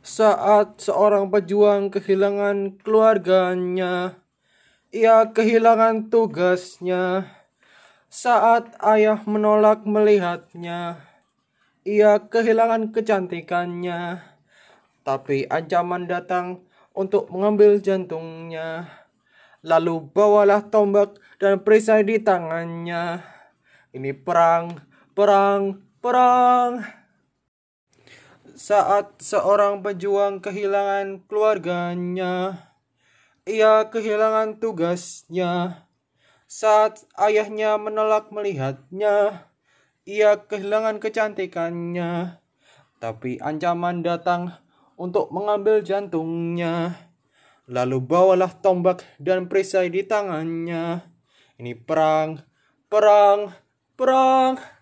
Saat seorang pejuang kehilangan keluarganya, ia kehilangan tugasnya. Saat ayah menolak melihatnya, ia kehilangan kecantikannya. Tapi ancaman datang untuk mengambil jantungnya. Lalu bawalah tombak dan perisai di tangannya. Ini perang, perang, perang. Saat seorang pejuang kehilangan keluarganya, ia kehilangan tugasnya. Saat ayahnya menolak melihatnya, ia kehilangan kecantikannya. Tapi ancaman datang untuk mengambil jantungnya. Lalu bawalah tombak dan perisai di tangannya. Ini perang, perang, perang.